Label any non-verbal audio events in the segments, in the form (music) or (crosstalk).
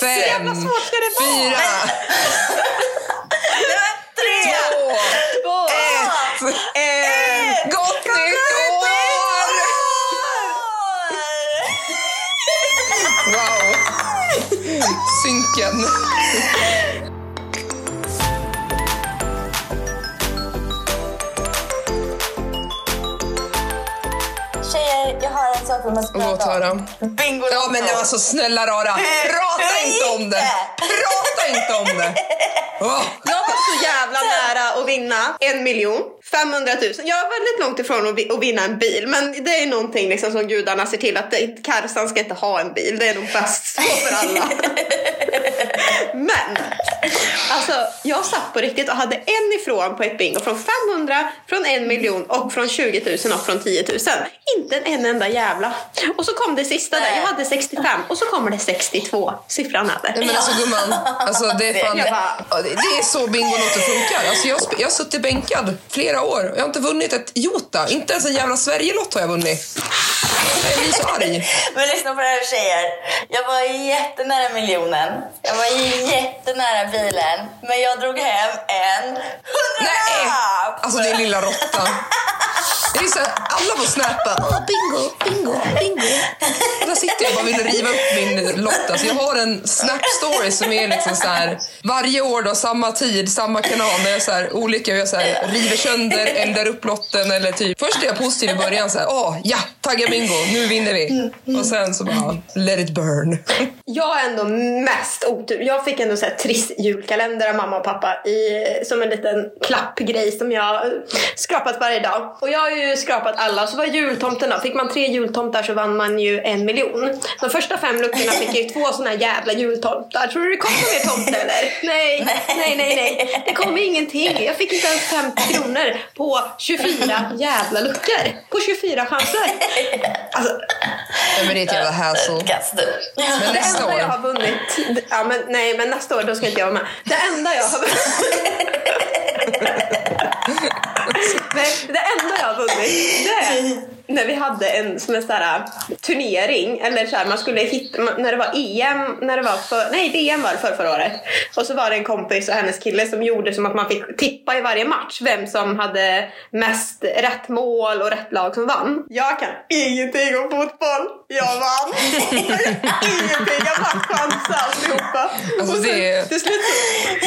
Fem, fyra, Tre! två, ett. Gott nytt år! Wow. Synken. Låt höra. Bingo Ja men alltså snälla rara, prata inte om det! Prata inte om det! Åh. Jag var så jävla nära att vinna en miljon, 500 000. Jag är väldigt långt ifrån att vi- att vinna en bil, men det är någonting liksom som gudarna ser till att Karsan ska inte ha en bil. Det är nog bäst så för alla. (laughs) men, alltså jag satt på riktigt och hade en ifrån på ett bingo från 500, från en miljon och från 20 000 och från 10 000. Inte en enda jävla. Och så kom det sista där, jag hade 65 och så kommer det 62 siffran över. Nej men alltså gumman, alltså det är fan... Det, är så Bingolotto funkar. Alltså jag, jag har suttit bänkad flera år och jag har inte vunnit ett jota. Inte ens en jävla Sverigelott har jag vunnit. Jag blir så arg. Men lyssna på det här tjejer. Jag var jättenära miljonen. Jag var jättenära bilen. Men jag drog hem en hundralapp! Alltså lilla. Det är så råttan alla får snappa. Åh, bingo, bingo, bingo. Och där sitter jag och bara vill riva upp min lott. Alltså jag har en snap-story som är liksom så här, varje år då, samma tid, samma kanal. Där jag så här, olika, jag så här, river sönder, eldar upp lotten eller typ. Först är jag positiv i början så här, åh ja, tagga bingo, nu vinner vi. Och sen så bara, let it burn. Jag har ändå mest otur. Jag fick ändå så här trist julkalender av mamma och pappa i, som en liten klappgrej som jag skrapat varje dag. Och jag har ju skrapat alla. Så var jultomten då. Fick man tre jultomtar så vann man ju en miljon. De första fem luckorna fick jag ju två såna här jävla jultomtar. Tror du det kom någon mer tomte eller? Nej, nej, nej, nej. Det kom ingenting. Jag fick inte ens 50 kronor på 24 jävla luckor. På 24 chanser. Alltså, Ja, men det är ett jävla hassle. Men det nästa enda jag år. har vunnit... Ja, men, nej, men nästa år då ska inte jag vara med. Det enda jag har vunnit... nej, det enda jag har vunnit det är när vi hade en som en sån här turnering. Eller så här, man skulle hitta... När det var EM, när det var för, nej VM var det för förra året. Och så var det en kompis och hennes kille som gjorde som att man fick tippa i varje match vem som hade mest rätt mål och rätt lag som vann. Jag kan ingenting om fotboll. Jag vann. (laughs) ingenting. Jag bara chansade alltihopa. Alltså, och sen, det är- till slut så,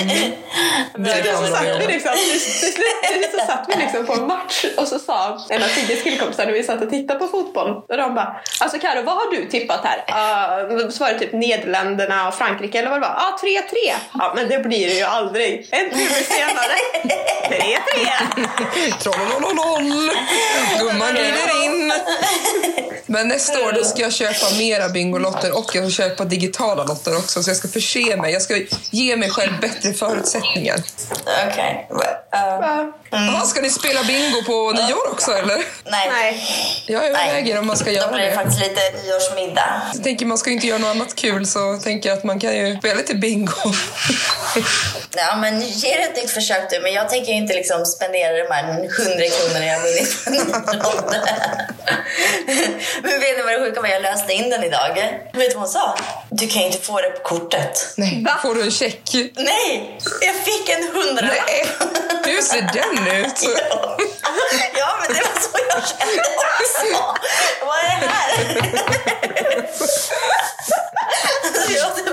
Det till slut så satt vi liksom, till slut (laughs) så satt vi liksom på en match och så sa en av Sigges killkompisar när vi satt och tittade på fotboll och de bara Alltså Karo, vad har du tippat här? Uh, så var det typ Nederländerna och Frankrike eller vad det var. Ja, ah, 3-3. Ja, men det blir det ju aldrig. En timme senare. 3-3. Trollololol. Gumman glider in. Men nästa år då ska jag köpa mera Bingolotter och jag ska köpa digitala lotter också. Så jag ska förse mig. Jag ska ge mig själv bättre förutsättningar. Okej. Uh, Ja. Jaha, ska ni spela bingo på nyår också eller? nej. Nej. Jag överväger om man ska Då göra blir det det. faktiskt lite nyårsmiddag. Jag tänker man ska ju inte göra något annat kul så tänker jag att man kan ju spela lite bingo. (laughs) Ja, men ge det ett nytt försök du. Men jag tänker inte liksom spendera de här 100 kronorna jag vunnit på. (laughs) Men vet ni vad det sjuka var? Jag löste in den idag. Vet du vad hon sa? Du kan ju inte få det på kortet. Nej, Va? får du en check? Nej! Jag fick en hundralapp. Nej, hur ser den ut? (laughs) Ja, men det var så jag kände också. Vad är det här? Jag typ,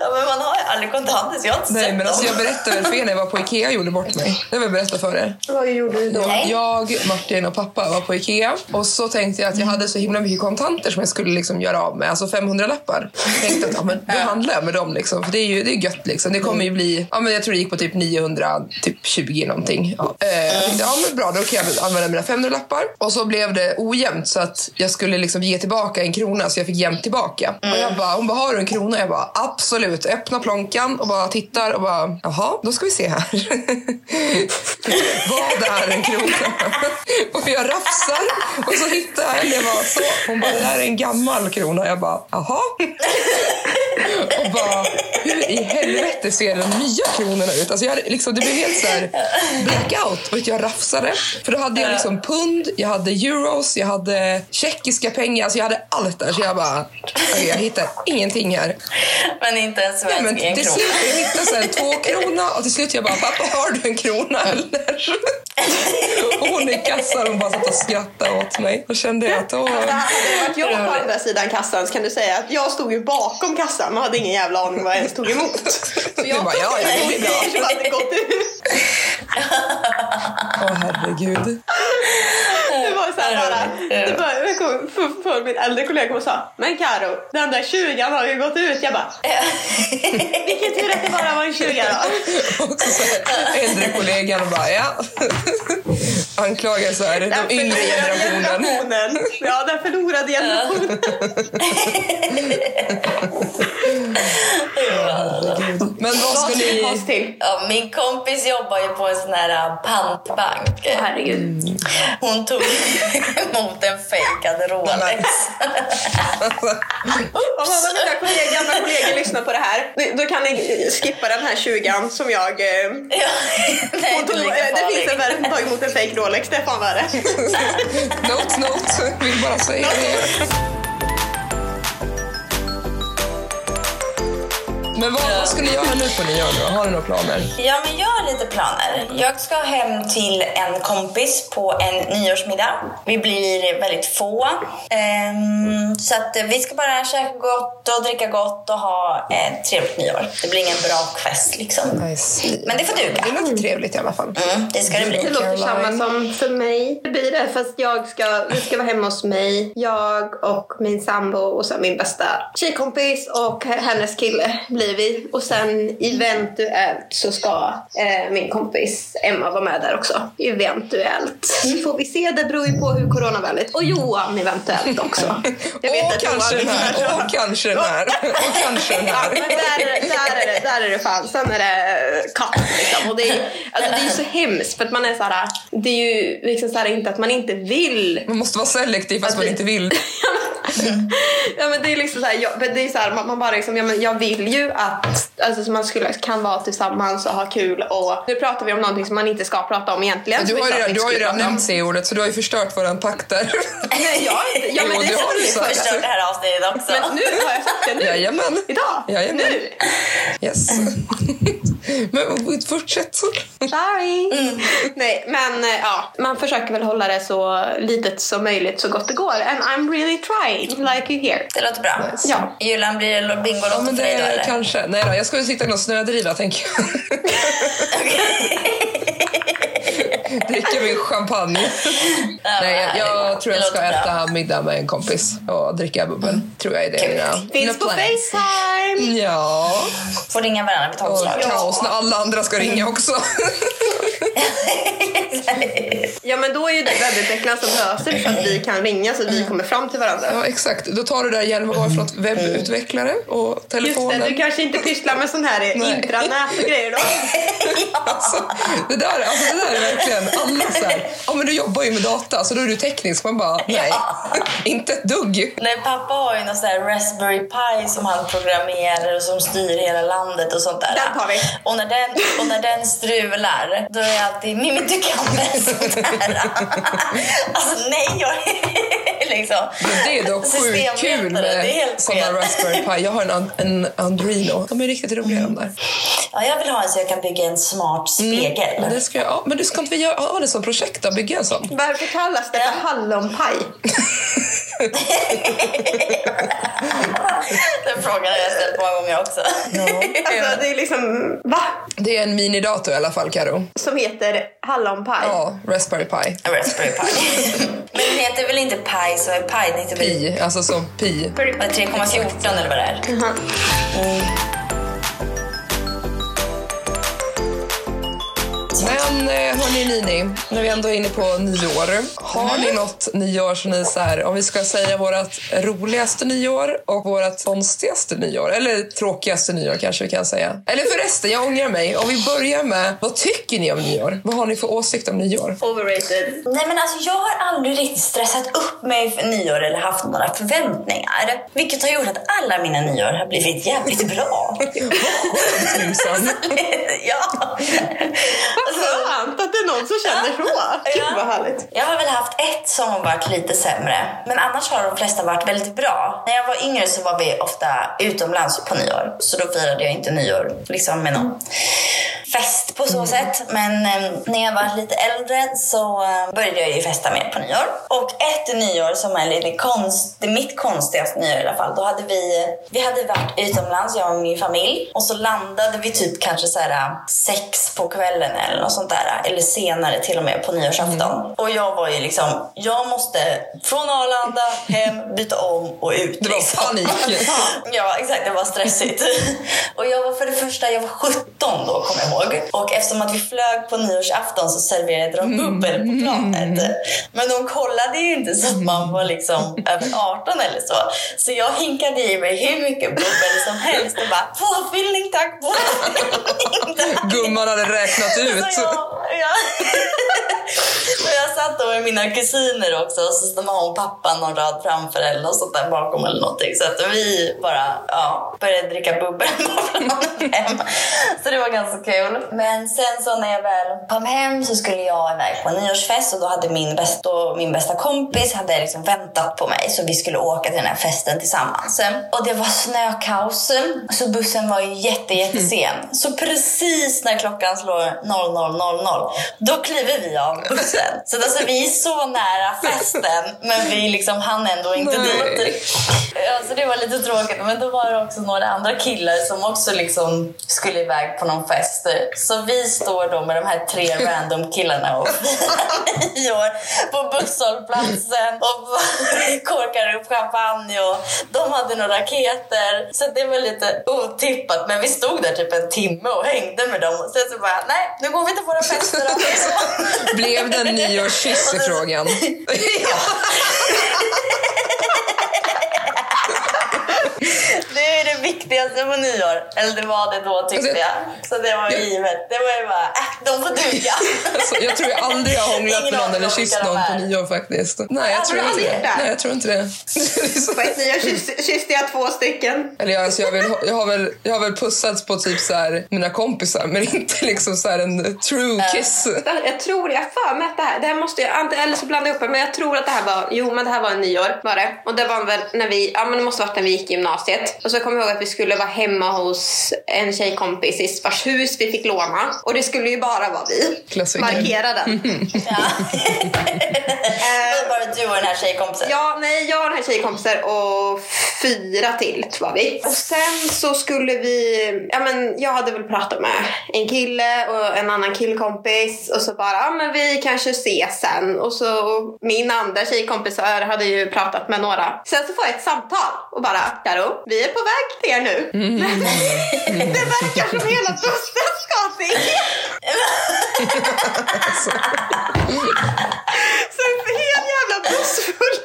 ja, men man har ju aldrig kontanter så jag har inte Nej sett men alltså dem. jag berättade väl för er när jag var på Ikea och gjorde bort mig. Det har jag berättat för er. Vad gjorde du då? Nej. Jag, Martin och pappa var på Ikea och så tänkte jag att jag hade så himla mycket kontanter som jag skulle liksom göra av med, alltså 500 lappar. Tänkte att ja, men då handlar jag med dem liksom, för det är ju det är gött liksom. Det kommer ju bli, ja men jag tror det gick på typ 900, typ 20 någonting. Ja. Eh, jag tänkte, ja men bra då kan jag använda mina 500 lappar. Och så blev det ojämnt så att jag skulle liksom ge tillbaka en krona så jag fick jämnt tillbaka. Och jag bara, hon bara, har du en krona? Jag bara, absolut. Öppna plånkan och bara tittar och bara, jaha, då ska vi se här. (laughs) Vad är en krona? (laughs) och jag rafsar och så hittar jag en. Jag bara, så. Hon bara, det där är en gammal krona. Jag bara, jaha. (laughs) och bara, hur i helvete ser de nya kronorna ut? Alltså jag liksom, det blev helt så här blackout. Vet, jag rafsade. För då hade jag liksom pund, jag hade euros, jag hade tjeckiska pengar. Alltså jag hade allt där. Så jag bara, okej, jag hittar ingenting här. Men inte en Nej, svensk men en till slut jag hittade så här, två krona och till slut jag bara, pappa har du en krona eller? Och hon i kassan hon bara satt och skrattade åt mig. Då kände jag att, åh, Hade det varit jag på andra sidan kassan så kan du säga att jag stod ju bakom kassan och hade ingen jävla aning vad jag ens tog emot. Så Du bara, ja, ja, det blir bra. Jag (laughs) hade gått ut. åh herregud. Det var så här bara, det var, jag kom för, för min äldre kollega och sa Men Karo, den där 20 har ju gått ut. Jag bara, vilken tur att det bara var en 20 då. (laughs) Också så här, äldre kollegan och bara, ja. (laughs) Anklagar så här, Den de yngre generationen. generationen. Ja, den förlorade generationen. (laughs) Men vad ska Vad ska vi ta ni... oss till? Ja, min kompis jobbar ju på en sån här äh, pantbank. Herregud. Hon tog (laughs) emot en fejkad Rolex. Om av mina kollegor, gamla kollegor lyssnar på det här, då- kan ni skippa den här 20 som jag... Eh, Ja, (laughs) nej, hon tog, inte eh, det finns en värre som tagit emot en fake Rolex, det är fan värre. (laughs) Note, note. Vill bara säga det. Men vad, vad ska ni göra nu på nyår då? Har ni några planer? Ja, men jag har lite planer. Jag ska hem till en kompis på en nyårsmiddag. Vi blir väldigt få. Ehm, så att vi ska bara käka gott och dricka gott och ha ett trevligt nyår. Det blir ingen bra fest liksom. Nice. Men det får duga. Det låter trevligt i alla fall. Mm, det ska det Det bli. låter samma som för mig. Det blir det, fast jag ska, vi ska vara hemma hos mig. Jag och min sambo och sen min bästa tjejkompis och hennes kille blir vi. Och sen eventuellt så ska eh, min kompis Emma vara med där också. Eventuellt. Får vi se, det beror ju på hur coronavänligt. Och Johan eventuellt också. (laughs) Jag vet Och att Johan kanske lyssnar, här, och kanske den här, (laughs) och kanske den här. där, där, är det, där är det fan. Sen är det katt liksom. Och det är, alltså, det är ju så hemskt för att man är så här. Det är ju liksom så här, inte att man inte vill. Man måste vara selektiv fast man inte vill. (laughs) (laughs) Ja men det är liksom så här, jag, det är så här man, man bara liksom, ja, men jag vill ju att alltså, så man skulle, kan vara tillsammans och ha kul och nu pratar vi om någonting som man inte ska prata om egentligen. Du har ju redan, du har ju redan nämnt C-ordet så du har ju förstört våran pakt där. (laughs) Nej, jag, ja, men Jo, det du har sant. sagt. Förstört det här avsnittet också. Men nu har jag sagt det nu. Jajamän. Idag. Jajamän. Nu. Yes. (laughs) Men fortsätt. Sorry. Nej, men eh, ja, man försöker väl hålla det så litet som möjligt så gott det går. And I'm really trying, like you hear. Det låter bra. Nice. Ja. Julan, blir det Bingolotto Ja, men för dig då eller? kanske. Nej då, jag ska väl sitta i någon snödriva tänker jag. (laughs) Dricka min champagne. Nej, jag, jag tror Det jag ska äta middag med en kompis och dricka bubbel. Tror jag är det. Mina- Finns mina på. Facetime! Ja, Får ringa varandra vid och tolvslag. kaos när alla andra ska ringa också. (laughs) Ja men då är ju det webbutvecklarna som löser så att vi kan ringa så att vi kommer fram till varandra. Ja, exakt. Då tar du där hjälmen var för något webbutvecklare och Just det, telefonen. du kanske inte pysslar med sån här intranät och grejer då? (laughs) Alltså, det, där, alltså, det där är verkligen alla så här, ja men du jobbar ju med data så då är du teknisk. Man bara, nej, (laughs) inte ett dugg. Nej, pappa har ju någon sån där Raspberry Pi som han programmerar och som styr hela landet och sånt där. Den tar vi. Och när den, och när den strular, då är jag alltid Mimmi, du kan väl sånt här? alltså nej, jag liksom. Men det är dock sjukt kul med sådana. Raspberry Pi. Jag har en, en Andrino. De är riktigt roliga de där. Ja, jag vill ha en så jag kan bygga en smart spegel. Men, det ska, jag- ja, men du ska inte vi göra, ha det som projekt då? Bygga en sån? Varför kallas det för hallonpaj? (laughs) Den frågan har jag ställt många gånger också. Alltså det är liksom, va? Det är en minidator i alla fall, Karo. Som heter hallonpaj? Ja, Raspberry Pi. En Raspberry Pi. (laughs) Men den heter väl inte Pi som är väl Pi, alltså som pi. vad är det, 3,14 eller vad det är. Jaha. Men eh, hörni Nini, när vi ändå är inne på nyår. Har ni något nyår som ni så här, om vi ska säga vårt roligaste nyår och vårt konstigaste nyår, eller tråkigaste nyår kanske vi kan säga. Eller förresten, jag ångrar mig. Om vi börjar med, vad tycker ni om nyår? Vad har ni för åsikt om nyår? Overrated. Nej men alltså jag har aldrig riktigt stressat upp mig för nyår eller haft några förväntningar. Vilket har gjort att alla mina nyår har blivit jävligt bra. (laughs) Tusan. (laughs) ja. (laughs) Vad skönt att det är någon som känner så. Gud vad härligt. Jag har väl haft ett som har varit lite sämre. Men annars har de flesta varit väldigt bra. När jag var yngre så var vi ofta utomlands på nyår. Så då firade jag inte nyår liksom med någon fest på så sätt. Men eh, när jag var lite äldre så eh, började jag ju festa mer på nyår. Och ett nyår som är lite konst, det är mitt konstigaste nyår i alla fall. Då hade vi, vi hade varit utomlands, jag och min familj. Och så landade vi typ kanske så här eh, sex på kvällen eller något sånt där. Eller senare till och med på nyårsafton. Och jag var ju liksom, jag måste från Arlanda hem, byta om och ut. Det var liksom. panik. (laughs) Ja, exakt. Det var stressigt. (laughs) och jag var för det första, jag var 17 då, kommer jag ihåg. Och eftersom att vi flög på nyårsafton så serverade de bubbel på planet. Men de kollade ju inte så att man var liksom över 18 eller så. Så jag hinkade i mig hur mycket bubbel som helst och bara påfyllning tack, påfyllning tack. Gumman hade räknat ut. Så jag, ja. (laughs) och jag satt då med mina kusiner också och så var hon pappa någon rad framför eller något sånt där bakom eller någonting. Så att vi bara ja, började dricka bubbel (laughs) hem. Så det var ganska kul. Men sen så när jag väl kom hem så skulle jag iväg på en nyårsfest och då hade min, bäst, då min bästa kompis hade liksom väntat på mig så vi skulle åka till den här festen tillsammans. Och det var snökaos så bussen var ju jätte, jättesen. (laughs) Så precis när klockan slår 00.00 då kliver vi av bussen. Så alltså, vi är så nära festen men vi liksom hann ändå inte Nej. dit. Ja, så det var lite tråkigt. Men då var det också några andra killar som också liksom skulle iväg på någon fest. Så vi står då med de här tre random killarna och firar nyår på busshållplatsen och korkar upp champagne och de hade några raketer. Så det var lite otippat. Men vi stod där typ en timme och hängde med dem och sen så bara, nej, nu går vi till våra fester då. Blev det en nyårskyss i frågan? (laughs) (laughs) Det viktigaste på nyår. Eller det var det då tyckte jag. Så det var Ja. givet. Det var ju bara, äh, de får duga. Alltså, jag tror jag aldrig har hånglat med någon eller kysst någon på nyår faktiskt. Nej, jag tror inte det. Nej, jag tror inte det. (laughs) På ett nyår kyss- kysste jag två stycken. Eller jag, alltså jag, vill, jag, har väl, jag har väl pussats på typ så här mina kompisar men inte liksom så här en true kiss. Jag tror, jag för mig att det här, det här måste jag, eller så blandar jag upp det, men jag tror att det här var, jo men det här var en nyår var det. Och det var väl när vi, ja men det måste varit när vi gick i gymnasiet. Och så kommer jag ihåg att vi skulle vara hemma hos en tjejkompis i vars hus vi fick låna. Och det skulle ju bara vara vi. Klassiker. Markera den. (laughs) Ja. Du och den här tjejkompisen. Ja, nej, jag och den här tjejkompisar och fyra till var vi. Och sen så skulle vi, ja men jag hade väl pratat med en kille och en annan killkompis och så bara, ja men vi kanske ses sen. Och så och min andra tjejkompisar hade ju pratat med några. Sen så får jag ett samtal och bara, Karo, vi är på väg till er nu. (laughs) det verkar som hela bussen ska till (laughs) er. Så hel jävla buss full.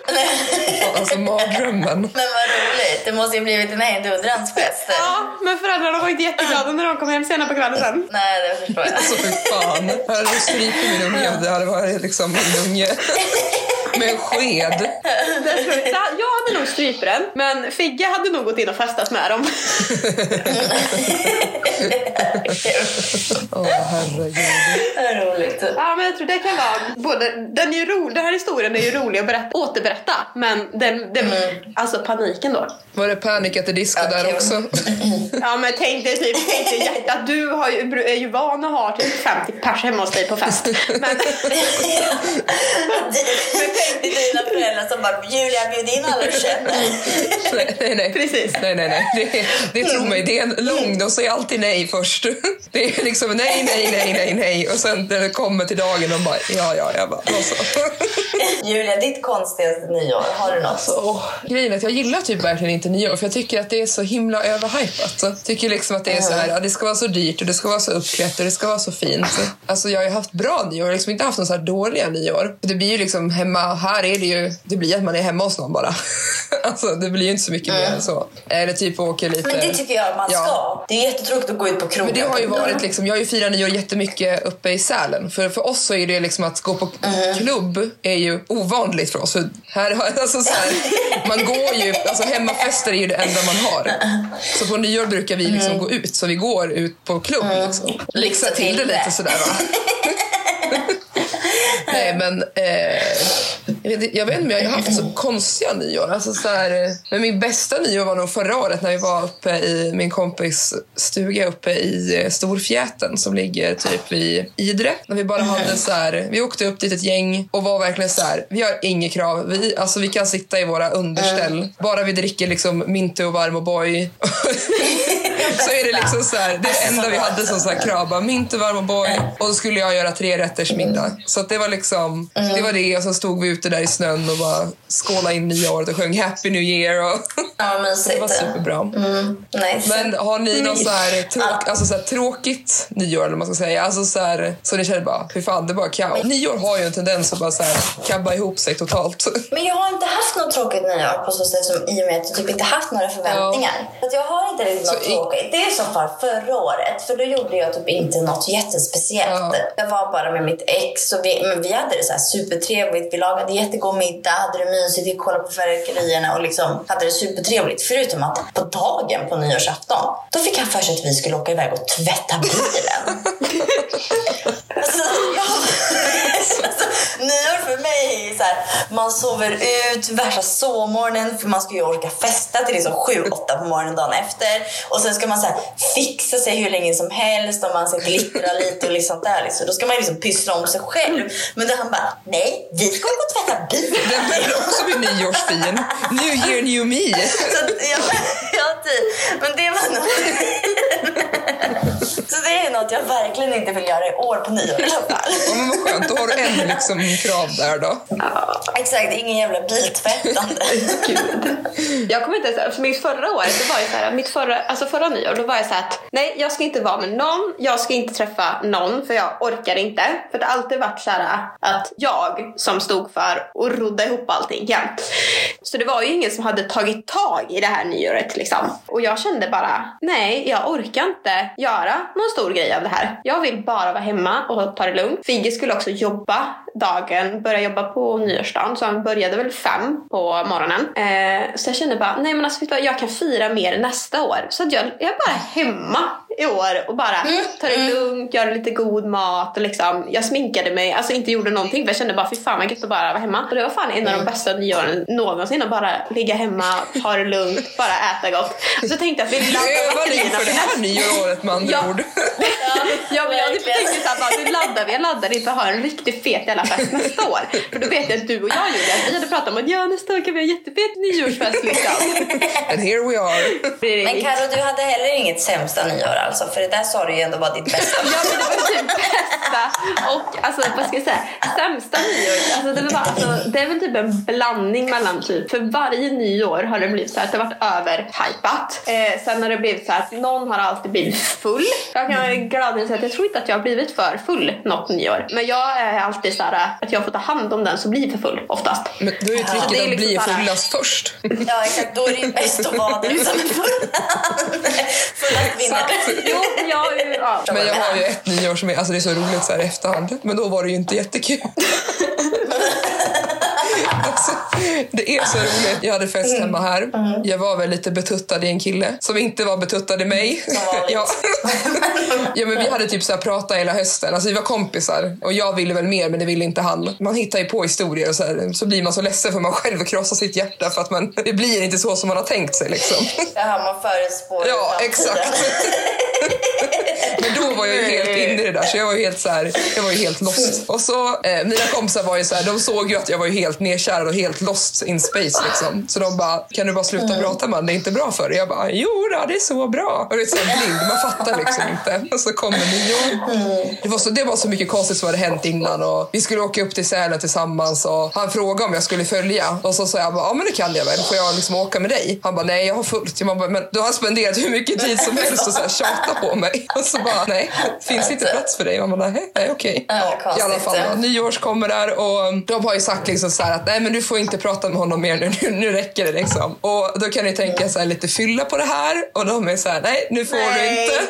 Alltså mardrömmen. Men vad roligt. Det måste ju blivit en hejdundrans fest. Ja, men föräldrarna var inte jätteglada när de kom hem senare på kvällen sen. Nej, det förstår jag. Alltså fy fan. Jag hade strykt min unge om det hade varit liksom en unge med en sked. Jag hade nog strypt den, men Figge hade nog gått in och festat med dem. Åh herregud. Vad roligt. Ja, men jag tror det kan vara både, den är ju rolig, den här historien är ju rolig att berätta, återberätta, men den, den, alltså paniken då. Var det Panic at the Disco Ja, där också? (laughs) Ja, men tänk dig typ, tänk dig hjärtat, du har ju, är ju van att ha typ 50 pers hemma hos dig på fest. (laughs) Men, (laughs) Men tänk dig dina föräldrar som bara Julia bjud in alla du känner. Nej, nej, nej. Precis. Nej, nej, nej. Det, det tror mig. Det är en lång. De säger alltid nej först. Det är liksom nej, nej, nej, nej, nej. Och sen när det kommer till dagen och bara ja, ja, jag bara då så. Julia, ditt konstigaste nyår, har du något? Alltså, åh, grejen är att jag gillar typ verkligen inte nyår för jag tycker att det är så himla överhypat. Jag tycker liksom att det är så här, ja, det ska vara så dyrt och det ska vara så uppklätt och det ska vara så fint. Alltså jag har ju haft bra nyår, liksom inte haft några så här dåliga nyår. Det blir ju liksom hemma, här är det ju, det blir att man är hemma hos någon bara. (laughs) Alltså det blir ju inte så mycket mer än så. Eller typ åker lite. Men det tycker jag man ska. Ja. Det är jättetråkigt att gå ut på krogen. Men det har ju varit liksom, jag har ju firat nyår jättemycket uppe i Sälen. För, för oss så är det liksom att gå på klubb är ju ovanligt för oss. För här, (laughs) alltså så här, man går ju, alltså hemmafester är ju det enda man har. Så på nyår brukar vi liksom gå ut, så vi går ut på klubb. Liksom. Lixa till det lite sådär va. (laughs) Nej men eh, jag, vet, inte- om jag har haft så konstiga nyår. Alltså, så här, men min bästa nyår var nog förra året när vi var uppe i min kompis stuga uppe i eh, Storfjäten som ligger typ i Idre. När vi bara hade så här, vi åkte upp dit ett gäng och var verkligen så här, vi har inget krav. Vi, alltså, vi kan sitta i våra underställ. Bara vi dricker liksom Mintu och Varm Boy. (laughs) (laughs) så är det liksom så här, det enda vi hade som så här krav. Bara Mintu, Varm Boy och så skulle jag göra tre rätters middag. Så det var liksom, det var det och så stod vi ute där i snön och bara skålade in nya året och sjöng Happy New Year och (laughs) Ja, det var superbra. Mm, nice. Men har ni något så här, tråk, alltså så här, tråkigt nyår eller vad man ska säga? Alltså så här, så ni känner bara, fy fan det är bara kaos. Nyår har ju en tendens att bara så här, kabba ihop sig totalt. (laughs) Men jag har inte haft något tråkigt nyår på så sätt som i och med att jag typ inte haft några förväntningar. Så att jag har inte riktigt något Så tråkigt. Det är som för förra året, för då gjorde jag typ inte något jättespeciellt. Ja. Jag var bara med mitt ex och vi, men vi hade det så här supertrevligt. Vi lagade jättegod middag, hade det mysigt, vi kollade på fyrverkerierna och liksom hade det supertrevligt. Förutom att på dagen på nyårsafton, då fick han för sig att vi skulle åka iväg och tvätta bilen. (laughs) Alltså, ja. alltså, nyår för mig är så här, man sover ut värsta sovmorgonen för man ska ju orka festa till liksom 7-8 på morgonen dagen efter. Och sen ska man så fixa sig hur länge som helst och man ska glittra lite och liksom där. Liksom. Då ska man liksom pyssla om sig själv. Men då han bara, nej, vi ska gå och tvätta bilen. Den börjar också bli nyårsfin. New year, new me. Så att, ja, (laughs) ja, typ. Men det var något. Så det är något jag verkligen inte vill göra i år på nyår i alla fall. Ja, men vad skönt, då har du en liksom krav där då. Exakt, ingen jävla biltvättande. (laughs) Jag kommer inte ens, alltså mitt förra år, det var ju så här, mitt förra, alltså förra nyår, då var jag så här att nej, jag ska inte vara med någon, jag ska inte träffa någon för jag orkar inte. För det har alltid varit så här att jag som stod för och rodda ihop allting jämt. Så det var ju ingen som hade tagit tag i det här nyåret liksom. Och jag kände bara, nej, jag orkar inte göra någon stor grej av det här. Jag vill bara vara hemma och ta det lugnt. Figge skulle också jobba dagen, börja jobba på nyårsdagen, så han började väl fem på morgonen. Eh, så jag kände bara, nej men alltså jag kan fira mer nästa år. Så att jag, jag är bara hemma i år och bara tar det lugnt, gör lite god mat och liksom, jag sminkade mig, alltså inte gjorde någonting för jag kände bara fy fan vad gött att bara vara hemma. Och det var fan en av de bästa nyåren någonsin att bara ligga hemma, ta det lugnt, bara äta gott. Och så tänkte jag att vi laddar batterierna inför det för här nyåret med andra Ja. ord. Ja, men jag verkligen. tänkte såhär bara, nu laddar vi, jag laddar inför att ha en riktigt fet jävla fest nästa år. För då vet jag att du och jag Julia, vi hade pratat om att ja nästa år kan vi ha jättefet nyårsfest liksom. And here we are. Men. Karo, du hade heller inget sämsta nyår alltså? För det där sa du ju ändå var ditt bästa. (laughs) Ja men det var typ bästa och alltså vad ska jag säga, sämsta nyår. Alltså, det, var, alltså, det är väl typ en blandning mellan typ, för varje nyår har det blivit så här att det har varit överhypat. Eh, sen har det blivit så här att någon har alltid blivit full. Jag kan gladeligen säga att jag tror inte att jag har blivit för full något nyår. Men jag är alltid så här att jag får ta hand om den som blir för full oftast. Men då är ju det tricket att liksom bli fullast först. Ja, exakt. Då är det ju bäst att vara den som är full. (laughs) Fullast vinner. (laughs) Jo, jag. Ja. Men jag har ju ett nyår som är, alltså det är så roligt så här i efterhand. Men då var det ju inte jättekul. Det är så roligt. Jag hade fest hemma här. Jag var väl lite betuttad i en kille som inte var betuttad i mig. (laughs) Ja. ja, men vi hade typ så här pratat hela hösten. Alltså, vi var kompisar och jag ville väl mer men det ville inte han. Man hittar ju på historier och så, här, så blir man så ledsen för man själv krossar sitt hjärta för att man, det blir inte så som man har tänkt sig. Liksom. Jaha, man förutspår Ja, exakt. (laughs) Men då var jag ju helt inne det där så jag var ju helt så här, jag var ju helt lost. Och så, eh, mina kompisar var ju så här, de såg ju att jag var ju helt nedkärad och helt lost in space liksom. Så de bara, kan du bara sluta Mm. prata man, det är inte bra för dig. Jag bara, jo då, det är så bra. Och det är så här blind, man fattar liksom inte. Och så kommer nyår. Mm. Det var, så, det var så mycket konstigt som hade hänt innan och vi skulle åka upp till Sälen tillsammans och han frågade om jag skulle följa och så sa jag ja men det kan jag väl, får jag liksom åka med dig? Han bara, nej jag har fullt. Jag bara, men du har spenderat hur mycket tid som helst och så här tjata på mig. Och så bara, (laughs) nej, finns inte plats för dig? Man bara, nej, nej okej. Ja, I alla fall, då, nyårs kommer där och de har ju sagt liksom så att nej men du får inte prata med honom mer nu, nu, nu räcker det liksom. Och då kan ni tänka så här lite fylla på det här och de är så här, nej nu får du inte.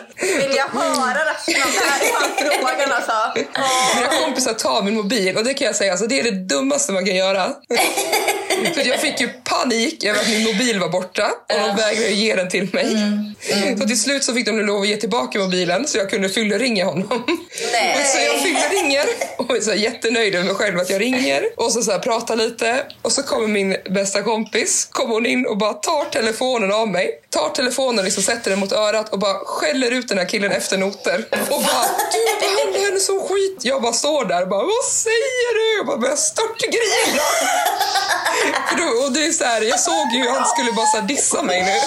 Vill jag höra resten av det här frågan alltså. Mina kompisar tar min mobil och det kan jag säga, alltså, det är det dummaste man kan göra. (laughs) För jag fick ju panik över att min mobil var borta och de vägrade ge den till mig. Så till slut så fick de lov att ge tillbaka mobilen så jag kunde fylleringa honom. Nej. Och så jag fylleringer och är så jättenöjd över mig själv att jag ringer och så, så här pratar lite och så kommer min bästa kompis, kommer hon in och bara tar telefonen av mig, tar telefonen och liksom sätter den mot örat och bara skäller ut den här killen efter noter och bara du behandlar henne som skit. Jag bara står där och bara vad säger du? Jag bara börjar störtgrina. (laughs) Och det är så här, jag såg ju han skulle bara så dissa mig nu.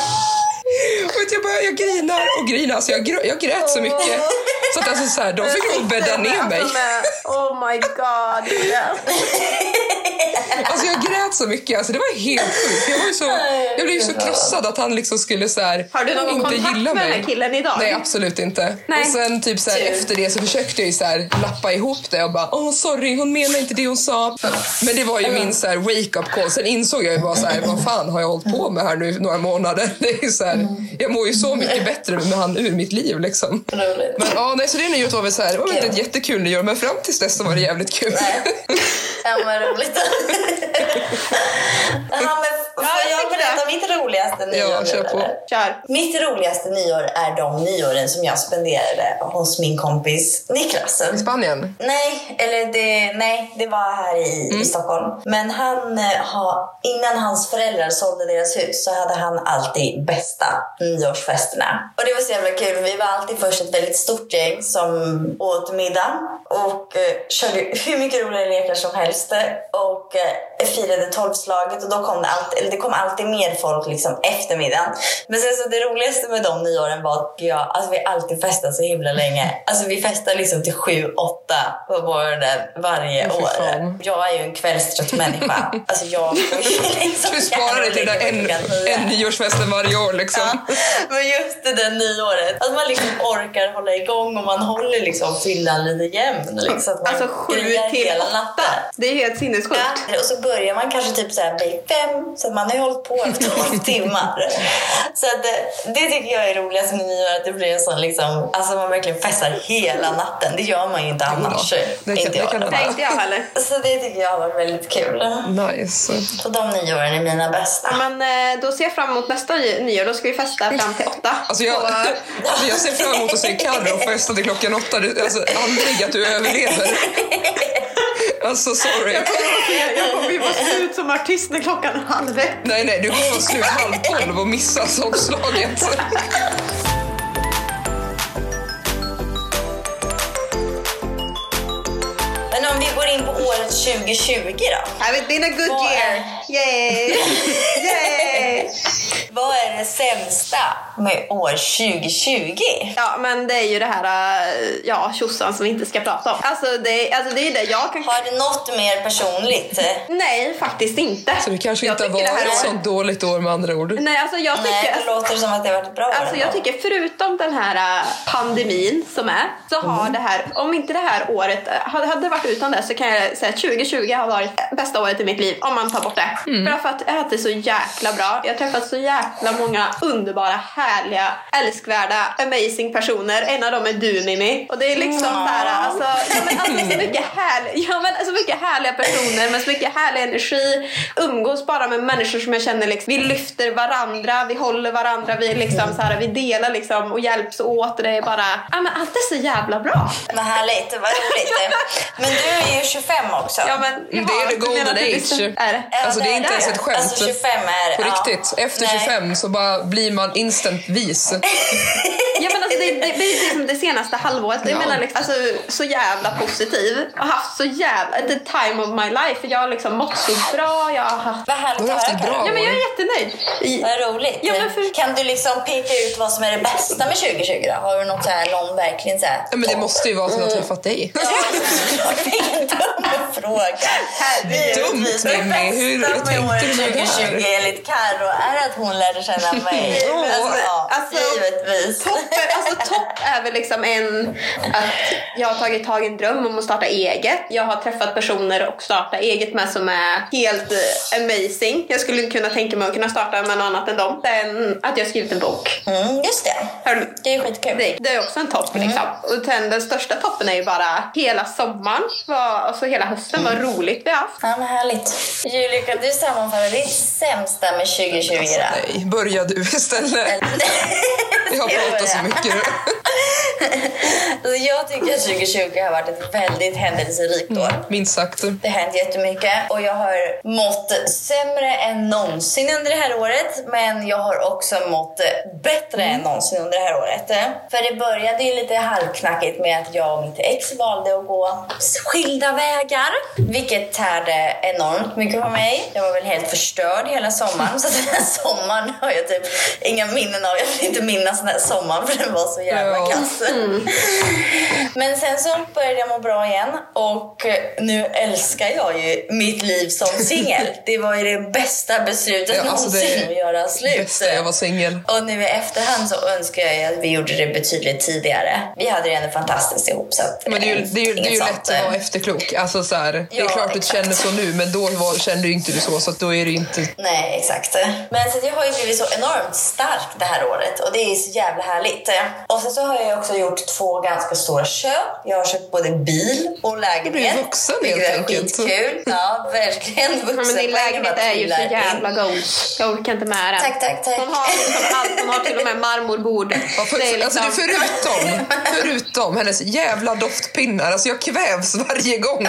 Och jag, bara, jag grinar och grinar, alltså jag, grö, jag grät så mycket. Så att alltså så här, de fick nog bädda ner mig. Oh my god. (laughs) Alltså jag grät så mycket, alltså det var helt sjukt. Jag, var ju så, jag blev ju så krossad att han liksom skulle så här, Har du någon inte kontakt gilla med mig. den här killen idag? Nej, absolut inte. Nej. Och sen typ så här, Tur. efter det så försökte jag ju så här, lappa ihop det och bara åh sorry, hon menar inte det hon sa. Men det var ju min så här, wake-up call. Sen insåg jag ju bara så här, vad fan har jag hållit på med här nu några månader? (laughs) Det är så här, jag mår ju så mycket bättre med han ur mitt liv liksom. Roligt. Men ja, nej, så det nyåret var väl så här, det var inte ett jättekul nyår men fram tills dess så var det jävligt kul. Nej. Ja, men roligt. (laughs) Ja, men får jag tycker berätta mitt roligaste nyår Ja, kör på. Kör. Mitt roligaste nyår är de nyåren som jag spenderade hos min kompis Niklas. I Spanien? Nej, eller det, nej, det var här i, i Stockholm. Men han eh, har, innan hans föräldrar sålde deras hus så hade han alltid bästa nyårsfesterna. Och det var så jävla kul. Vi var alltid först ett väldigt stort gäng som åt middag och eh, körde hur mycket roliga lekar som helst och eh, firade tolvslaget och då kom det alltid, det kom alltid mer folk liksom efter middagen. Men sen så det roligaste med de nyåren var att jag, alltså vi alltid festat så himla länge. Alltså vi festar liksom till sju, åtta på morgonen varje år. Jag är ju en kvällstrött människa. Alltså jag (laughs) liksom Du sparar dig till den en, en nyårsfesten varje år liksom. Ja, men just det där nyåret. Att man liksom orkar hålla igång och man håller liksom fyllan lite jämn. Liksom, Alltså sju till hela åtta. natten. Det är helt sinnessjukt. Ja, och så börjar man kanske typ så här vid fem, så att man har ju hållit på i 12 (laughs) timmar. Så att det, det tycker jag är roligast med nyår, att det blir en sån liksom, alltså man verkligen festar hela natten. Det gör man ju inte annars. det kan- inte det jag. fall. Tänkte jag heller. Så det tycker jag har varit väldigt kul. Nice. Så de nyåren är mina bästa. Ja, men eh, då ser jag fram emot nästa nyår. Då ska vi festa fram till åtta. (laughs) Alltså jag, Så, alltså jag ser fram emot att se Carro festa till klockan åtta. Du, alltså, aldrig att du överlever. (laughs) Alltså sorry. jag kommer jag kommer ju vara slut som artist när klockan är halv ett. Nej, nej, du kommer vara slut halv tolv och missa sångslaget. Men om vi går in på året 2020 då? Have it been a good Vad year? är- Yay! Yay! Vad är det sämsta med år 2020? Ja, men det är ju det här eh, ja, tjosan som vi inte ska prata om. Alltså det, alltså det är det jag kan... Har det något mer personligt? Nej, faktiskt inte. Så det kanske inte har varit ett är- sånt dåligt år med andra ord. Nej, alltså jag tycker... Nej, det låter som att det har varit ett bra år Alltså jag tycker förutom den här äh, pandemin som är så har Mm. det här, om inte det här året hade, hade det varit utan det så kan jag säga att 2020 har varit bästa året i mitt liv om man tar bort det. Mm. För att jag har haft det så jäkla bra. Jag har träffat så jäkla många underbara, härliga, älskvärda, amazing personer. En av dem är du Mimmi. Och det är liksom Mm. så här, alltså, ja, men alltså så mycket härliga, ja, men så mycket härliga personer med så mycket härlig energi. Umgås bara med människor som jag känner liksom, vi lyfter varandra, vi håller varandra, vi liksom så här, vi delar liksom och hjälps åt. Och det är bara, ja men allt är så jävla bra. Vad härligt, vad roligt. Men du är ju 25 också. Ja, men, Det är the golden age. Är det? Ja, Alltså det är inte ens ett skämt. Alltså 25 är På ja. Riktigt. Efter Nej. 25 så bara blir man instant vis. (laughs) Ja men alltså det, det, det, det, det, senaste halvåret. Jag Ja. menar liksom, alltså, så jävla positiv. Jag har haft så jävla, the time of my life. Jag har liksom mått så bra. Jag har haft... Vad härligt att höra. bra. Ja men jag är jättenöjd. I- Vad roligt. Ja, men för- Kan du liksom peka ut vad som är det bästa med 2020 då? Har du något så här, någon verkligen så här... Ja, men det måste ju vara att hon har träffat dig. Ja, (laughs) fråga. Dumt, Mimmi. Hur Det bästa med tänkte du med det här? 2020 enligt Carro är att hon lärde känna (laughs) mig. Åh. ja, Alltså, givetvis. Toppen, alltså topp är väl liksom en att jag har tagit tag i en dröm om att starta eget. Jag har träffat personer och starta eget med som är helt eh, amazing. Jag skulle kunna tänka mig att kunna starta med något annat än dem. Sen att jag har skrivit en bok. Mm, just det. Hör- Det är skitkul. Det, det är också en topp liksom. Och sen den största toppen är ju bara hela sommaren, var, alltså hela hösten, vad roligt vi har haft. Ja, men härligt. Julia, kan du sammanföra ditt sämsta med 2020 då? Nej, börja du istället. (laughs) Vi har pratat så mycket. (laughs) Alltså, jag tycker att 2020 har varit ett väldigt händelserikt år. Minst sagt. Det har hänt jättemycket och jag har mått sämre än någonsin under det här året. Men jag har också mått bättre än någonsin under det här året. För det började ju lite halvknackigt med att jag och mitt ex valde att gå skilda vägar. Vilket tärde enormt mycket på mig. Jag var väl helt förstörd hela sommaren. Så den här sommaren har jag typ inga minnen av. Jag vill inte minnas den här sommaren för den var så jävla kass. Men sen så började jag må bra igen och nu älskar jag ju mitt liv som singel. Det var ju det bästa beslutet Ja, alltså någonsin att göra slut. Bästa jag var singel. Och nu i efterhand så önskar jag ju att vi gjorde det betydligt tidigare. Vi hade det ändå fantastiskt ihop så att, Men det är ju, eh, det är ju, det är ju lätt att vara efterklok. Alltså så här, det är Ja, klart du exakt. känner så nu, men då var, kände ju inte du så, så att då är det inte... Nej, exakt. Men så att jag har ju blivit så enormt stark det här året och det är så jävla härligt. Och sen så har jag också gjort två ganska stora köp. Jag har köpt både bil och lägenhet. Du blir vuxen, helt är enkelt. Skitkul. Ja, verkligen vuxen. Ja, men din lägenhet är ju så jävla goals. Jag orkar inte med den. Tack, tack, tack. Hon har allt. Hon har till och med marmorbord. Ja, för, Det är alltså, det liksom- är förutom, förutom hennes jävla doftpinnar. Alltså jag kvävs varje gång.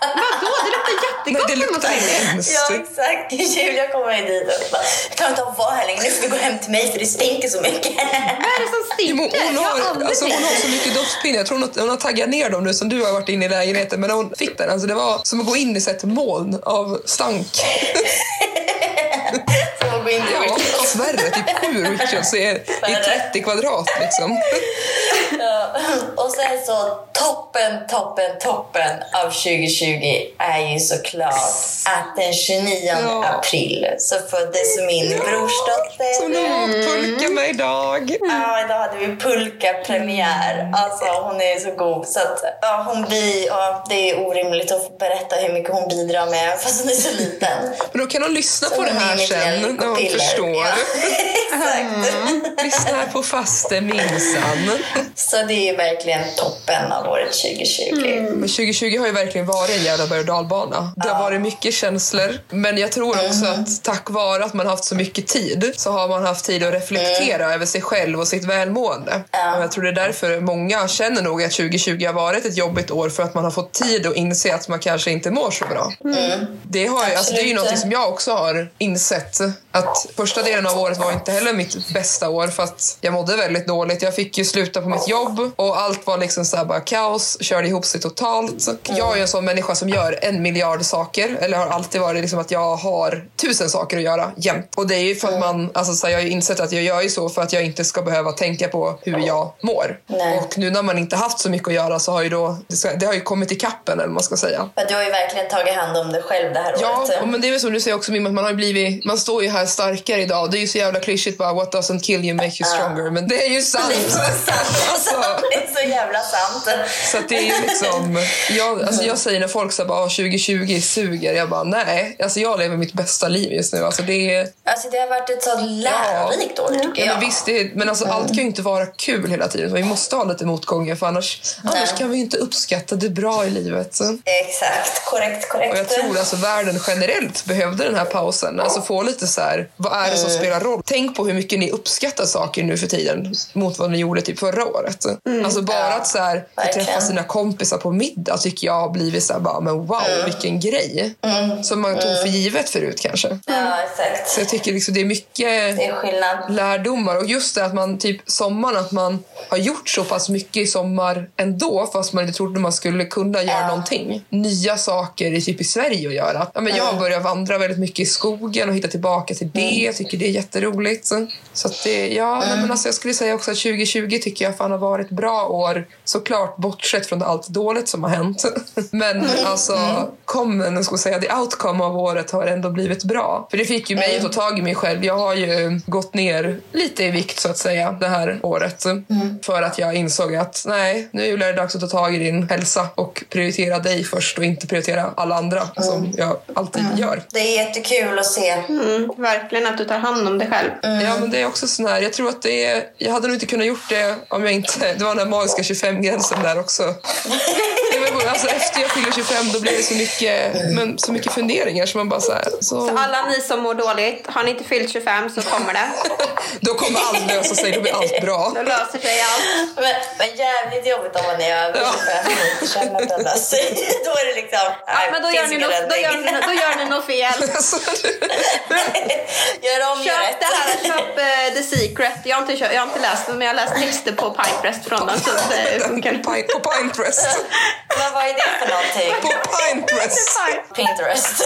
Vadå? Det luktar jättegott det luktar hemskt. Ja, exakt. Julia kommer dit och bara, jag klarar inte av vara här längre. Nu får vi gå hem till mig för det stinker så mycket. Vad är det som stinker? Hon Jag har alltså, hon har så mycket doftpinnar. Jag tror hon har, hon har taggat ner dem nu som du har varit inne i lägenheten. Men när hon fick den, alltså, det var som att gå in i ett moln av stank. (laughs) Som att gå in till Ja, fast värre. Typ sju Richards i, i 30 kvadrat liksom. (laughs) Ja. (laughs) Och sen så toppen, toppen, toppen av 2020 är ju såklart att den 29 Ja. april så föddes min brorsdotter. Som med idag. Ja, idag hade vi pulka-premiär. Alltså hon är så god. Så att, ja, hon blir, ja, det är orimligt att berätta hur mycket hon bidrar med fast hon är så liten. Men då kan hon lyssna Så på det här sen när hon förstår. Ja, (laughs) exakt. Lyssna här på faste minsann. Så det är verkligen toppen av året 2020. Men 2020 har ju verkligen varit en jävla berg och dalbana. Det har varit mycket känslor, men jag tror också att tack vare att man haft så mycket tid så har man haft tid att reflektera över sig själv och sitt välmående. Och jag tror det är därför många känner nog att 2020 har varit ett jobbigt år för att man har fått tid att inse att man kanske inte mår så bra. Det, har alltså, det är ju något som jag också har insett. Att första delen av året var inte heller mitt bästa år för att jag mådde väldigt dåligt. Jag fick ju sluta på mitt jobb och allt var liksom så bara kaos, körde ihop sig totalt. Jag är ju en sån människa som gör en miljard saker, eller har alltid varit liksom att jag har tusen saker att göra jämt. Och det är ju för att man, alltså så här, jag har ju insett att jag gör ju så för att jag inte ska behöva tänka på hur jag mår. Nej. Och nu när man inte haft så mycket att göra så har ju då, det, ska, det har ju kommit i kappen eller vad man ska säga. Men du har ju verkligen tagit hand om dig själv det här Ja, året. och men det är väl som du säger också Mimma, att man har blivit, man står ju här starkare idag. Det är ju så jävla klyschigt bara what doesn't kill you make you stronger. Men det är ju sant. (laughs) alltså, (laughs) Det är så jävla sant. så att det är liksom, jag, alltså jag säger när folk säger "Ah, 2020 suger, jag bara nej. Alltså jag lever mitt bästa liv just nu. Alltså det är, Alltså det har varit ett så lärorikt år tycker ja, jag. men visst, är, men alltså allt kan ju inte vara kul hela tiden. Vi måste ha lite motgångar för annars, annars kan vi inte uppskatta det bra i livet. Exakt, korrekt, korrekt. Och jag tror alltså världen generellt behövde den här pausen. Alltså få lite så här, vad är det som spelar roll? Tänk på hur mycket ni uppskattar saker nu för tiden mot vad ni gjorde typ förra året. Alltså bara Ja, att så här, träffa sina kompisar på middag tycker jag har blivit så här, bara, men wow, Mm. vilken grej. Som man tog för givet förut kanske. Ja, exakt. Så jag tycker liksom det är mycket Det är lärdomar. Och just det att man typ sommaren, att man har gjort så pass mycket i sommar ändå fast man inte trodde man skulle kunna göra Ja. någonting. Nya saker i, typ i Sverige att göra. Ja, men jag har börjat vandra väldigt mycket i skogen och hitta tillbaka till det. Jag tycker det är jätteroligt. Så att det, ja, nej, men alltså jag skulle säga också att 2020 tycker jag fan har varit bra år. Såklart bortsett från allt dåligt som har hänt. (laughs) Men alltså, kommer, jag ska säga, the outcome av året har ändå blivit bra. För det fick ju mig att ta tag i mig själv. Jag har ju gått ner lite i vikt så att säga det här året. För att jag insåg att nej, nu är det dags att ta tag i din hälsa och prioritera dig först och inte prioritera alla andra som jag alltid gör. Det är jättekul att se. Mm, verkligen att du tar hand om dig själv. Ja, men det är också sån här, jag tror att det är, jag hade nog inte kunnat gjort det om jag inte, det var den här magiska 25-gränsen där också. Det Alltså, efter jag fyllde 25 då blev det så mycket, men, så mycket funderingar så man bara så här, så, Så alla ni som mår dåligt, har ni inte fyllt 25 så kommer det. då kommer allt lösa sig, då blir allt bra. Då löser sig allt. Men, men jävligt jobbigt om man är över Ja. 25 och inte känner att det löser sig. Då är det liksom... Ja, men då gör, ni något, då, gör ni, då gör ni något fel. (laughs) Alltså, (laughs) Gör om, gör Köp det här, köp eh, The Secret. Jag har, inte, jag har inte läst den, men jag har läst texter på Pinterest från den. Så det funkar. På Pinterest. Men vad är det för någonting? På Pinterest. Pinterest.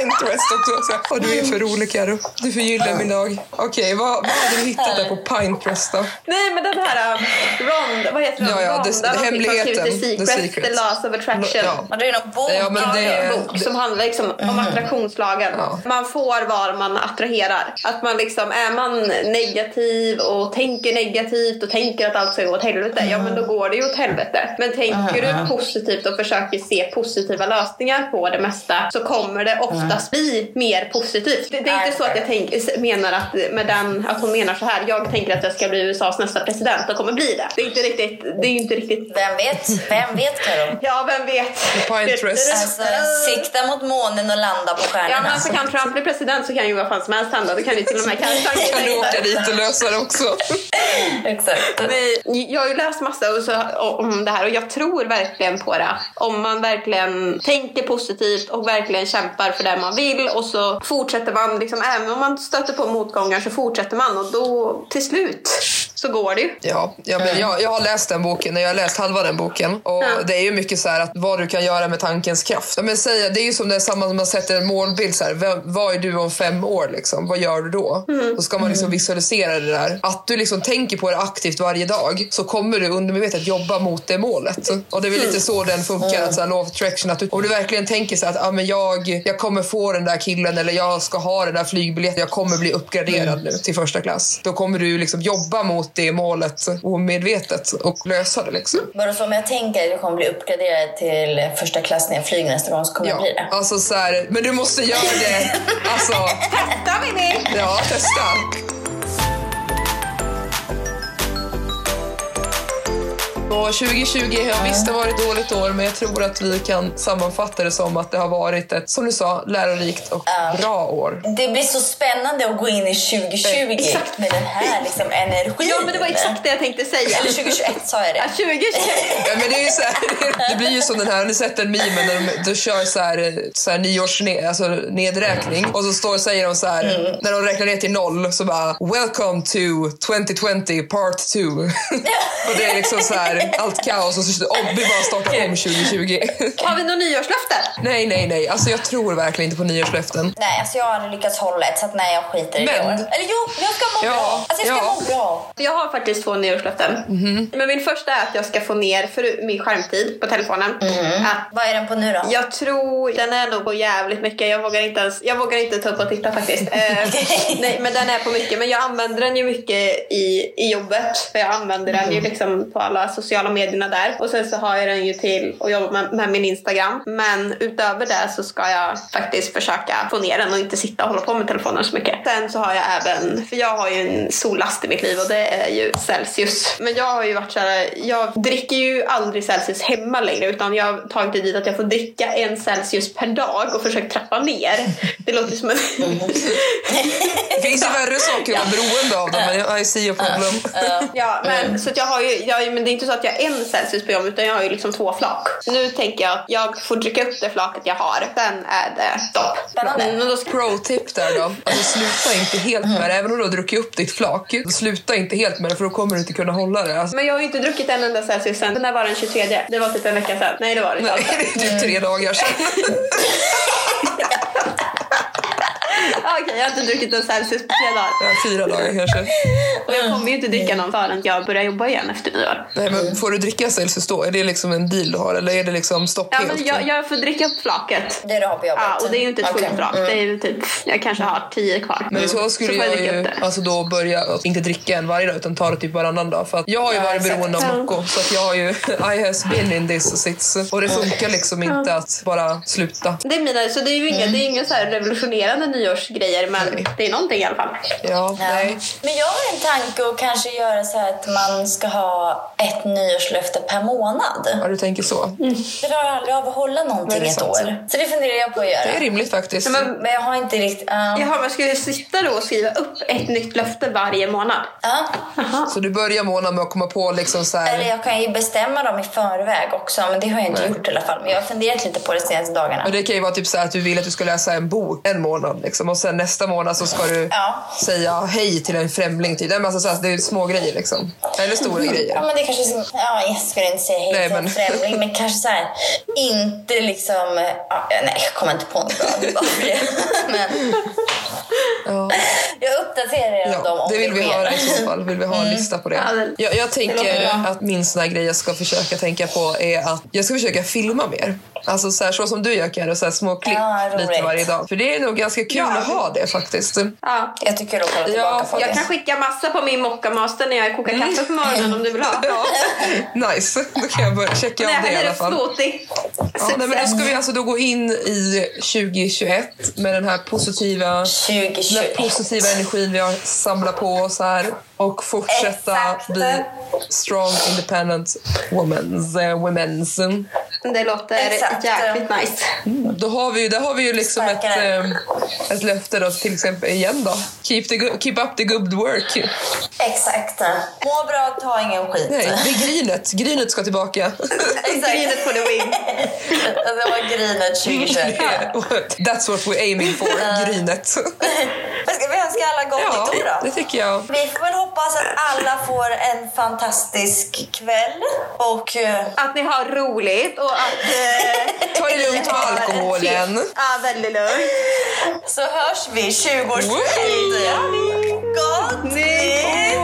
Pinterest också. Så, vad du är för rolig Karo. Du förgyller min dag. Okej, vad, vad hade du hittat där på Pinterest då? Nej, men den här um, Rond, vad heter den? Ja, ja, Ronda, det- som hemligheten, The The Secret, Secret. The Laws of Attraction. Ja. Och det är någon bok. Ja, men det är- en bok som handlar liksom om attraktionslagen. Ja. Man får vad man attraherar. Att man liksom, är man negativ och tänker negativt och tänker att allt ska gå åt helvete, ja men då går det ju åt helvete. Men tänker du positivt och försöker se positiva lösningar på det mesta så kommer det oftast bli mer positivt. Det, det är inte så att jag tänk, menar att, med den, att hon menar så här, jag tänker att jag ska bli USAs nästa president och kommer bli det. Det är inte riktigt, det är inte riktigt Vem vet? Vem vet Karo? Ja, vem vet? (laughs) Pinterest. Alltså, sikta mot månen och landa på Ja, men stjärnorna. alltså kan Trump bli president så kan ju vad fan som helst hända. Det kan ju till och med cancer. Kan du åka dit och lösa det också? (laughs) Exakt. Men jag har ju läst massa och så, om det här och jag tror verkligen på det. Om man verkligen tänker positivt och verkligen kämpar för det man vill och så fortsätter man, liksom, även om man stöter på motgångar så fortsätter man och då till slut så går det ju. Ja, ja men jag, jag har läst den boken, jag har läst halva den boken. Och Ja. det är ju mycket så här att vad du kan göra med tankens kraft. Men säga, det är ju som det är samma som man sätter en målbild så här, vem, vad är du om fem år liksom? Vad gör du då? Då ska man liksom visualisera det där. Att du liksom tänker på det aktivt varje dag så kommer du undermedvetet jobba mot det målet. Och det är väl lite så den funkar, att så här, law of attraction. Att du, om du verkligen tänker så här att ah, men jag, jag kommer få den där killen eller jag ska ha den där flygbiljetten, jag kommer bli uppgraderad nu till första klass. Då kommer du liksom jobba mot det målet omedvetet och lösa det liksom. Bara så om jag tänker att jag kommer bli uppgraderad till första klass när jag flyger nästa gång så kommer jag bli det. alltså så här, men du måste göra det. Alltså, (laughs) Testa Winnie! ja, testa. Och 2020 har visst det varit ett dåligt år men jag tror att vi kan sammanfatta det som att det har varit ett, som du sa, lärorikt och bra år. Det blir så spännande att gå in i 2020 Exakt. med den här liksom, energin. Ja, men det var exakt det jag tänkte säga. Eller 2021 sa jag Ja, det. 2020. Ja, men det, är ju så här, (laughs) det blir ju som den här, har ni sett den memen när de, de kör så här, så här nyårsnedräkning alltså nedräkning och så står, säger de så här, när de räknar ner till noll så bara “Welcome to 2020 part 2” (laughs) och det är liksom så här (laughs) allt kaos och så om, vi bara startar om 2020. Har vi några nyårslöften? nej, nej, nej. Alltså jag tror verkligen inte på nyårslöften. Nej, alltså jag har aldrig lyckats hålla ett så att nej, jag skiter i det Men-. Eller jo, jag ska må Ja, bra. Alltså jag ska ja. må bra. Jag har faktiskt två nyårslöften. Men min första är att jag ska få ner för min skärmtid på telefonen. Att Vad är den på nu då? jag tror den är nog på jävligt mycket. Jag vågar inte ens, jag vågar inte ta upp och titta faktiskt. (laughs) Eh, nej, men den är på mycket. Men jag använder den ju mycket i, i jobbet. För jag använder den ju liksom på alla sociala sociala medierna där. Och sen så har jag den ju till att jobba med, med min Instagram. Men utöver det så ska jag faktiskt försöka få ner den och inte sitta och hålla på med telefonen så mycket. Sen så har jag även, för jag har ju en sollast i mitt liv och det är ju Celsius. Men jag har ju varit såhär, jag dricker ju aldrig Celsius hemma längre utan jag har tagit det dit att jag får dricka en Celsius per dag och försökt trappa ner. Det låter som en... Det finns ju värre saker att vara beroende av dem, men I see a problem. Ja, men, så att jag har ju, jag, men det är inte så att jag har en Celsius på jobbet utan jag har ju liksom två flak. Nu tänker jag att jag får dricka upp det flaket jag har, sen är det stopp. Men då ska, Pro-tip där då. Alltså sluta inte helt med det. Även om du har druckit upp ditt flak, sluta inte helt med det för då kommer du inte kunna hålla det. Alltså, men jag har ju inte druckit en enda Celsius sen. När var den 23? Det var typ en vecka sedan. Nej, det var det inte. nej, (laughs) det är typ tre dagar sedan. (laughs) Ja, (laughs) Okej, jag har inte druckit en Celsius på tre dagar. Ja, fyra dagar kanske. Och jag kommer ju inte dricka någon förrän jag börjar jobba igen efter nyår. Nej, men får du dricka Celsius då? Är det liksom en deal du har eller är det liksom stopp Ja, helt? men jag, jag får dricka upp flaket. Det du har på jobbet? Ja, och det är ju inte ett Okej. fullt flak. Det är ju typ, jag kanske har tio kvar. Men så skulle Så jag jag ju alltså då börja att inte dricka en varje dag utan ta det typ varannan dag. För att jag har ju Ja, varit beroende av Ja. Nocco så att jag har ju (laughs) I has been in this sits och det funkar liksom inte att bara sluta. Det är mina, så det är ju inga, det är inga så här nyårsgrejer men Nej. det är någonting i alla fall. Ja, Ja. nej. Men jag har en tanke att kanske göra så här att man ska ha ett nyårslöfte per månad. Ja, du tänker så. Det klarar jag aldrig av att hålla någonting det ett år. Så det funderar jag på att göra. Det är rimligt faktiskt. Men, Men jag har inte riktigt... ja. jaha, men ska jag sitta då och skriva upp ett nytt löfte varje månad? Ja. Jaha. Så du börjar månaden med att komma på liksom så Eller här. jag kan ju bestämma dem i förväg också, men det har jag inte Nej. gjort i alla fall. Men jag har funderat lite på det senaste dagarna. Och det kan ju vara typ så här att du vill att du ska läsa en bok en månad liksom, och sen nästa månad så ska du Ja. säga hej till en främling. Typ. Det, är massa så det är små grejer liksom. Eller stora Ja, grejer. men det kanske... Ja, jag skulle inte säga hej Nej, till en men- främling, men kanske så här, inte liksom... Ja, nej, jag kommer inte på något bra. (laughs) Men Ja. jag uppdaterar er om dem Ja, om det vill vi höra i så fall. Vill vi ha en lista på det. Ja, Jag, jag tänker att min sån här grej jag ska försöka tänka på är att jag ska försöka filma mer. Alltså så, här, så som du gör Karo, små klipp Ja, lite varje dag. För det är nog ganska kul Att ha det faktiskt. Ja. Jag tycker att kolla tillbaka Ja, på Jag det. kan skicka massa på min mockamaster när jag kokar kaffe på morgonen om du vill ha. Ja, (laughs) nice. Då kan jag börja checka av det i här är alla fall. Ja, nej, men då ska vi alltså då gå in i 2021 med den här positiva, den 2021. här positiva energin vi har samlat på oss här och fortsätta Exakt. bli strong independent womens, womens. Det låter Exakt. jäkligt nice. Då har vi ju, där har vi ju liksom ett, Starkare. eh, ett löfte då till exempel igen då. Keep, the, keep up the good work. Exakt. Må bra, ta ingen skit. Nej, det är grinet. Grinet ska tillbaka. Exakt. Grinet for the win. Det var grinet 2021. (laughs) That's what we're aiming for. Grinet. (laughs) Ska vi önska alla gott Ja, nytt år då? det tycker jag. Vi får väl hoppas att alla får en fantastisk kväll och eh, Att ni har roligt och att... Eh, (laughs) Ta det lugnt med alkoholen. ja, väldigt lugnt. så hörs vi 20 års Woo! Gott nytt